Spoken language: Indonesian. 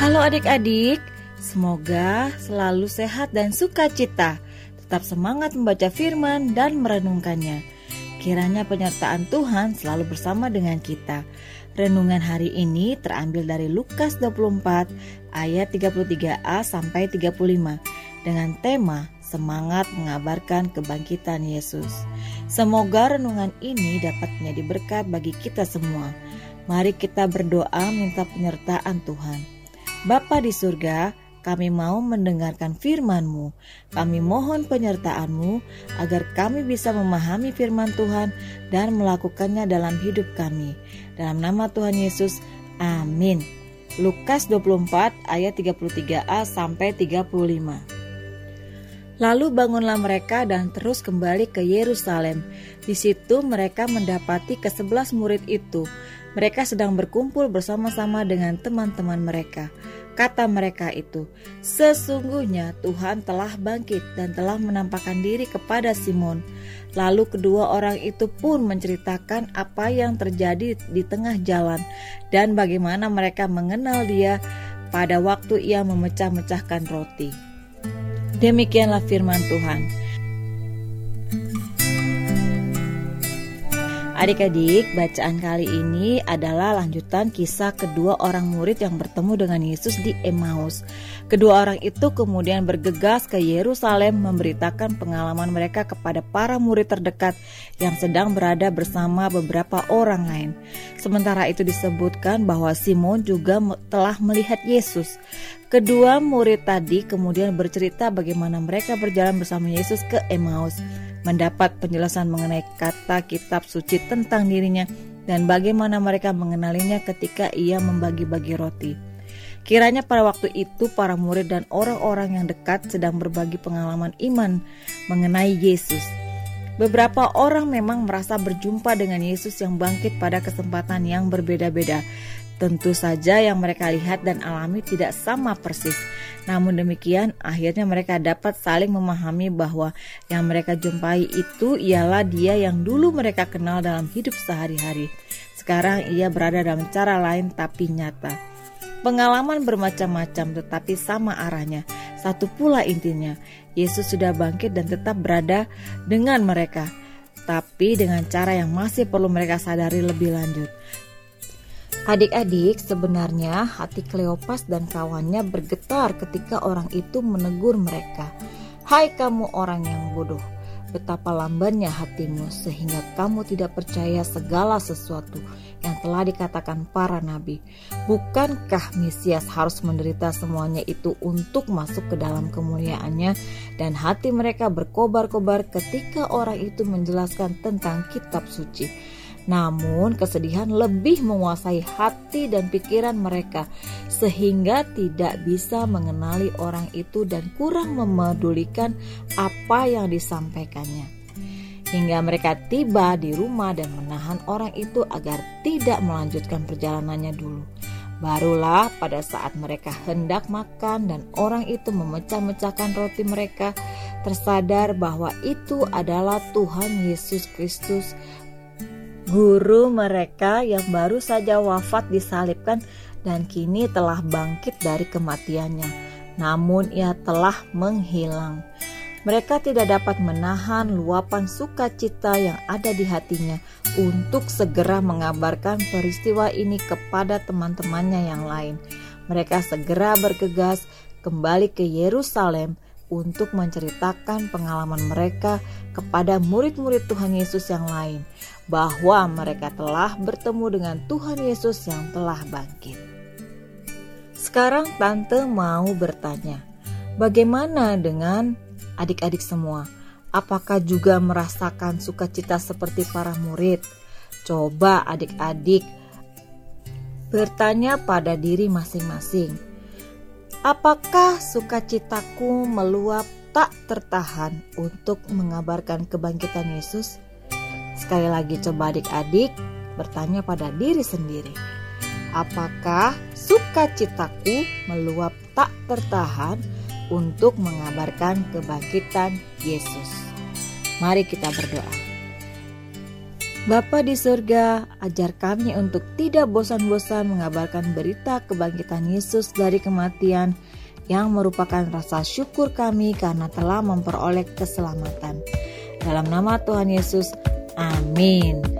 Halo adik-adik, semoga selalu sehat dan sukacita. Tetap semangat membaca firman dan merenungkannya. Kiranya penyertaan Tuhan selalu bersama dengan kita. Renungan hari ini terambil dari Lukas 24 ayat 33a sampai 35 dengan tema Semangat mengabarkan kebangkitan Yesus. Semoga renungan ini dapat menjadi berkat bagi kita semua. Mari kita berdoa minta penyertaan Tuhan. Bapa di surga, kami mau mendengarkan firman-Mu. Kami mohon penyertaan-Mu agar kami bisa memahami firman Tuhan dan melakukannya dalam hidup kami. Dalam nama Tuhan Yesus, amin. Lukas 24 ayat 33a sampai 35. Lalu bangunlah mereka dan terus kembali ke Yerusalem. Di situ mereka mendapati kesebelas murid itu. Mereka sedang berkumpul bersama-sama dengan teman-teman mereka. Kata mereka itu, sesungguhnya Tuhan telah bangkit dan telah menampakkan diri kepada Simon. Lalu kedua orang itu pun menceritakan apa yang terjadi di tengah jalan dan bagaimana mereka mengenal dia pada waktu ia memecah-mecahkan roti. Demikianlah firman Tuhan. Adik-adik, bacaan kali ini adalah lanjutan kisah kedua orang murid yang bertemu dengan Yesus di Emmaus. Kedua orang itu kemudian bergegas ke Yerusalem memberitakan pengalaman mereka kepada para murid terdekat yang sedang berada bersama beberapa orang lain. Sementara itu disebutkan bahwa Simon juga telah melihat Yesus. Kedua murid tadi kemudian bercerita bagaimana mereka berjalan bersama Yesus ke Emmaus mendapat penjelasan mengenai kata kitab suci tentang dirinya dan bagaimana mereka mengenalinya ketika ia membagi-bagi roti. Kiranya pada waktu itu para murid dan orang-orang yang dekat sedang berbagi pengalaman iman mengenai Yesus. Beberapa orang memang merasa berjumpa dengan Yesus yang bangkit pada kesempatan yang berbeda-beda. Tentu saja yang mereka lihat dan alami tidak sama persis. Namun demikian, akhirnya mereka dapat saling memahami bahwa yang mereka jumpai itu ialah dia yang dulu mereka kenal dalam hidup sehari-hari. Sekarang ia berada dalam cara lain tapi nyata. Pengalaman bermacam-macam tetapi sama arahnya. Satu pula intinya, Yesus sudah bangkit dan tetap berada dengan mereka. Tapi dengan cara yang masih perlu mereka sadari lebih lanjut. Adik-adik, sebenarnya hati Kleopas dan kawannya bergetar ketika orang itu menegur mereka. Hai kamu orang yang bodoh, betapa lambannya hatimu sehingga kamu tidak percaya segala sesuatu yang telah dikatakan para nabi. Bukankah Mesias harus menderita semuanya itu untuk masuk ke dalam kemuliaannya dan hati mereka berkobar-kobar ketika orang itu menjelaskan tentang kitab suci. Namun, kesedihan lebih menguasai hati dan pikiran mereka, sehingga tidak bisa mengenali orang itu dan kurang memedulikan apa yang disampaikannya. Hingga mereka tiba di rumah dan menahan orang itu agar tidak melanjutkan perjalanannya dulu. Barulah pada saat mereka hendak makan dan orang itu memecah-mecahkan roti mereka, tersadar bahwa itu adalah Tuhan Yesus Kristus Guru mereka yang baru saja wafat disalibkan dan kini telah bangkit dari kematiannya. Namun ia telah menghilang. Mereka tidak dapat menahan luapan sukacita yang ada di hatinya untuk segera mengabarkan peristiwa ini kepada teman-temannya yang lain. Mereka segera bergegas kembali ke Yerusalem untuk menceritakan pengalaman mereka kepada murid-murid Tuhan Yesus yang lain bahwa mereka telah bertemu dengan Tuhan Yesus yang telah bangkit. Sekarang tante mau bertanya, bagaimana dengan adik-adik semua? Apakah juga merasakan sukacita seperti para murid? Coba adik-adik bertanya pada diri masing-masing. Apakah sukacitaku meluap tak tertahan untuk mengabarkan kebangkitan Yesus? Sekali lagi coba adik-adik bertanya pada diri sendiri. Apakah sukacitaku meluap tak tertahan untuk mengabarkan kebangkitan Yesus? Mari kita berdoa. Bapa di surga, ajar kami untuk tidak bosan-bosan mengabarkan berita kebangkitan Yesus dari kematian yang merupakan rasa syukur kami karena telah memperoleh keselamatan. Dalam nama Tuhan Yesus, amin.